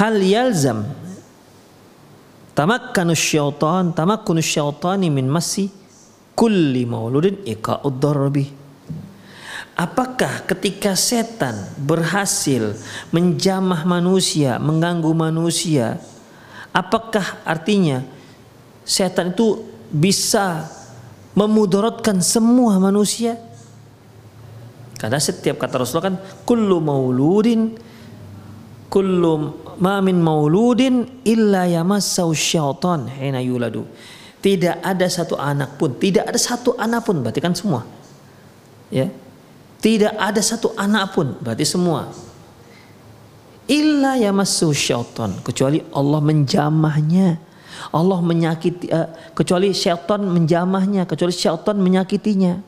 hal yalzam tamakkanu syaitan tamakkunu syaitani min masih kulli mauludin ika darbi Apakah ketika setan berhasil menjamah manusia, mengganggu manusia, apakah artinya setan itu bisa memudorotkan semua manusia? Karena setiap kata Rasulullah kan kullu mauludin kullu ma min mauludin illa yamassau syaitan hina yuladu. Tidak ada satu anak pun, tidak ada satu anak pun, berarti kan semua. Ya. Tidak ada satu anak pun, berarti semua. Illa yamassu syaitan, kecuali Allah menjamahnya. Allah menyakiti uh, kecuali syaitan menjamahnya, kecuali syaitan menyakitinya.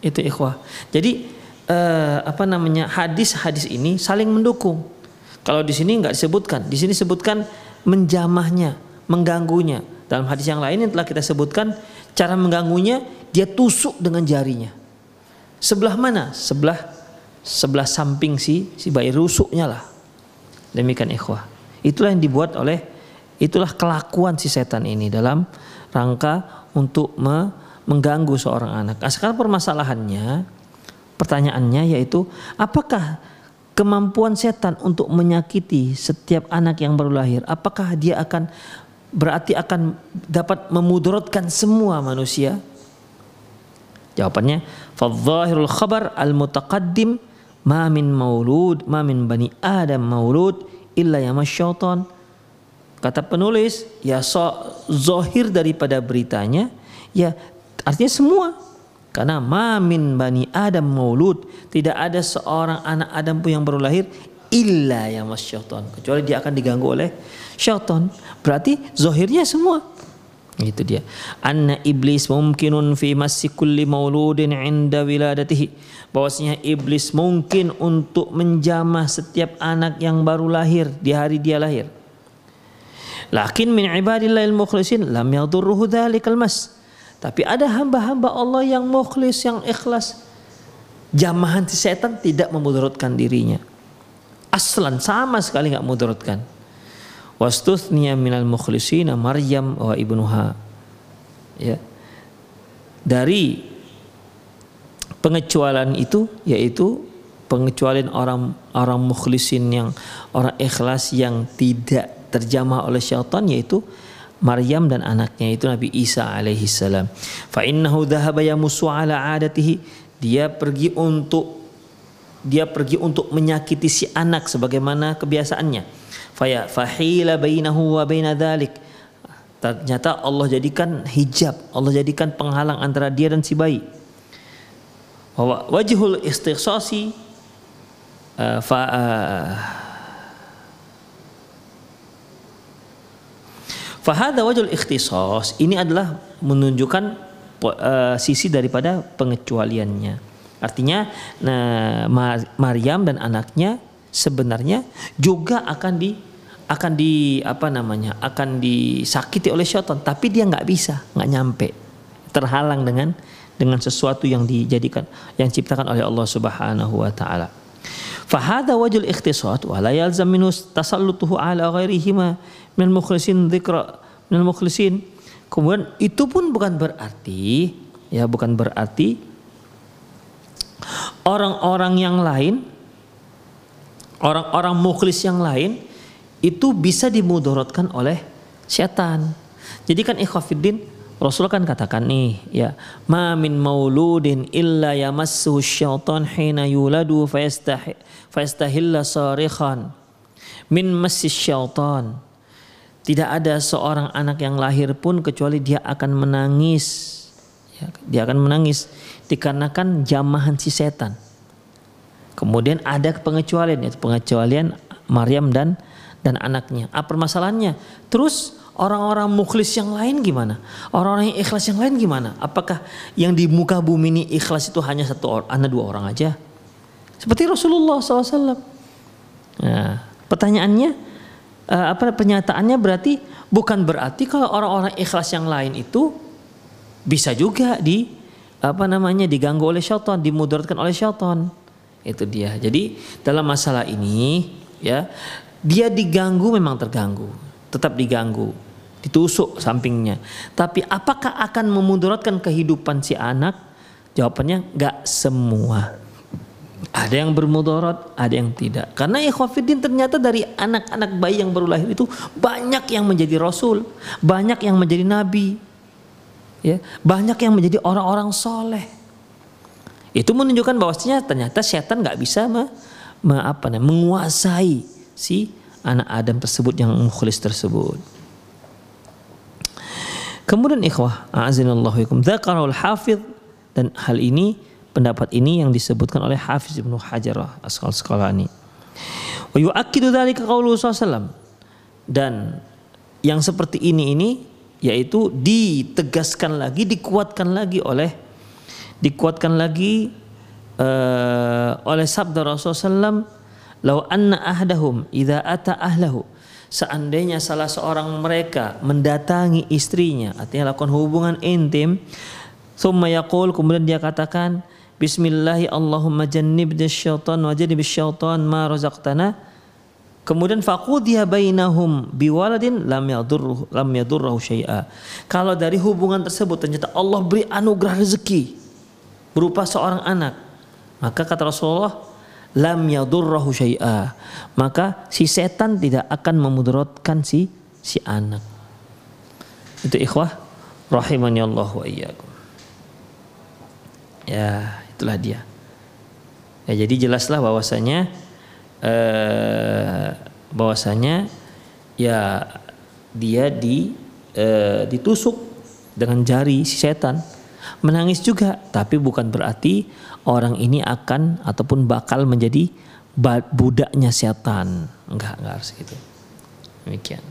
Itu ikhwah. Jadi uh, apa namanya? hadis-hadis ini saling mendukung. Kalau di sini nggak disebutkan, di sini sebutkan menjamahnya, mengganggunya. Dalam hadis yang lain yang telah kita sebutkan, cara mengganggunya dia tusuk dengan jarinya. Sebelah mana? Sebelah sebelah samping si si bayi rusuknya lah. Demikian ikhwah. Itulah yang dibuat oleh itulah kelakuan si setan ini dalam rangka untuk me, mengganggu seorang anak. Nah, sekarang permasalahannya, pertanyaannya yaitu apakah kemampuan setan untuk menyakiti setiap anak yang baru lahir, apakah dia akan berarti akan dapat memudaratkan semua manusia? Jawabannya, fadzahirul khabar al-mutaqaddim ma min maulud, ma min bani Adam maulud illa yamasyaitan. Kata penulis, ya so, zohir daripada beritanya, ya artinya semua. Karena ma min bani Adam maulud, tidak ada seorang anak Adam pun yang baru lahir illa yamasyaitan. Kecuali dia akan diganggu oleh syaitan. Berarti zohirnya semua. Itu dia. Anna iblis mungkinun fi massi kulli mauludin inda wiladatihi. Bahwasanya iblis mungkin untuk menjamah setiap anak yang baru lahir di hari dia lahir. Lakin min ibadillahil mukhlisin lam yadurruhu dhalikal mas. Tapi ada hamba-hamba Allah yang mukhlis, yang ikhlas. Jamahan setan tidak memudaratkan dirinya. Aslan sama sekali nggak mudaratkan. Wastuthniya minal mukhlisina Maryam wa ibnuha. Ya. Dari pengecualian itu yaitu pengecualian orang orang mukhlisin yang orang ikhlas yang tidak terjamah oleh syaitan yaitu Maryam dan anaknya itu Nabi Isa alaihi salam. Fa innahu dhahaba yamusu ala adatihi. Dia pergi untuk dia pergi untuk menyakiti si anak sebagaimana kebiasaannya. Faya fahila bainahu wa baina dzalik. Ternyata Allah jadikan hijab, Allah jadikan penghalang antara dia dan si bayi. Wa wajhul istighsasi uh, fa Fahada wajul ikhtisas ini adalah menunjukkan uh, sisi daripada pengecualiannya. Artinya nah, Maryam dan anaknya sebenarnya juga akan di akan di apa namanya akan disakiti oleh syaitan tapi dia nggak bisa nggak nyampe terhalang dengan dengan sesuatu yang dijadikan yang diciptakan oleh Allah Subhanahu wa taala. Fahada wajul ikhtisat wa la yalzam minhu tasallutuhu ala ghairihima minal mukhlisin dzikra minal mukhlisin. Kemudian itu pun bukan berarti ya bukan berarti orang-orang yang lain orang-orang mukhlis yang lain itu bisa dimudorotkan oleh setan. Jadi kan ikhwafiddin Rasul kan katakan nih ya ma min mauludin illa yamassuhu syaitan hina yuladu fayastahilla sarikhan min massis syaitan tidak ada seorang anak yang lahir pun kecuali dia akan menangis. Ya, dia akan menangis dikarenakan jamahan si setan. Kemudian ada pengecualian yaitu pengecualian Maryam dan dan anaknya. Apa permasalahannya? Terus orang-orang mukhlis yang lain gimana? Orang-orang yang ikhlas yang lain gimana? Apakah yang di muka bumi ini ikhlas itu hanya satu orang, anak dua orang aja? Seperti Rasulullah SAW. Nah, pertanyaannya, uh, apa pernyataannya berarti bukan berarti kalau orang-orang ikhlas yang lain itu bisa juga di apa namanya diganggu oleh syaitan, dimudaratkan oleh syaitan. Itu dia. Jadi dalam masalah ini ya dia diganggu memang terganggu, tetap diganggu, ditusuk sampingnya. Tapi apakah akan memudaratkan kehidupan si anak? Jawabannya nggak semua. Ada yang bermudarat, ada yang tidak. Karena ikhwafidin ternyata dari anak-anak bayi yang baru lahir itu banyak yang menjadi rasul, banyak yang menjadi nabi, ya, banyak yang menjadi orang-orang soleh. Itu menunjukkan bahwasanya ternyata setan nggak bisa me, me, apa, menguasai si anak Adam tersebut yang mukhlis tersebut. Kemudian ikhwah, a'azinallahu ikum, dzakarul hafidh dan hal ini pendapat ini yang disebutkan oleh Hafiz Ibnu Hajar Asqalani. Wa yu'akkidu dzalika qauluhu sallallahu dan yang seperti ini ini yaitu ditegaskan lagi, dikuatkan lagi oleh dikuatkan lagi uh, oleh sabda Rasulullah SAW, "Lau anna ahdahum idza ata ahlahu" Seandainya salah seorang mereka mendatangi istrinya, artinya lakukan hubungan intim, thumma yaqul kemudian dia katakan, Bismillahi Allahumma jannibna syaitan wa jannib syaitan ma razaqtana. Kemudian faqudhiya bainahum biwaladin lam yadurruhu lam yadurruhu syai'a. Kalau dari hubungan tersebut ternyata Allah beri anugerah rezeki berupa seorang anak, maka kata Rasulullah lam yadurruhu syai'a. Maka si setan tidak akan memudaratkan si si anak. Itu ikhwah rahimani Allah wa iyyakum. Ya, itulah dia. Ya, jadi jelaslah bahwasanya eh, bahwasanya ya dia di eh, ditusuk dengan jari si setan menangis juga. Tapi bukan berarti orang ini akan ataupun bakal menjadi budaknya setan. Enggak enggak harus gitu. Demikian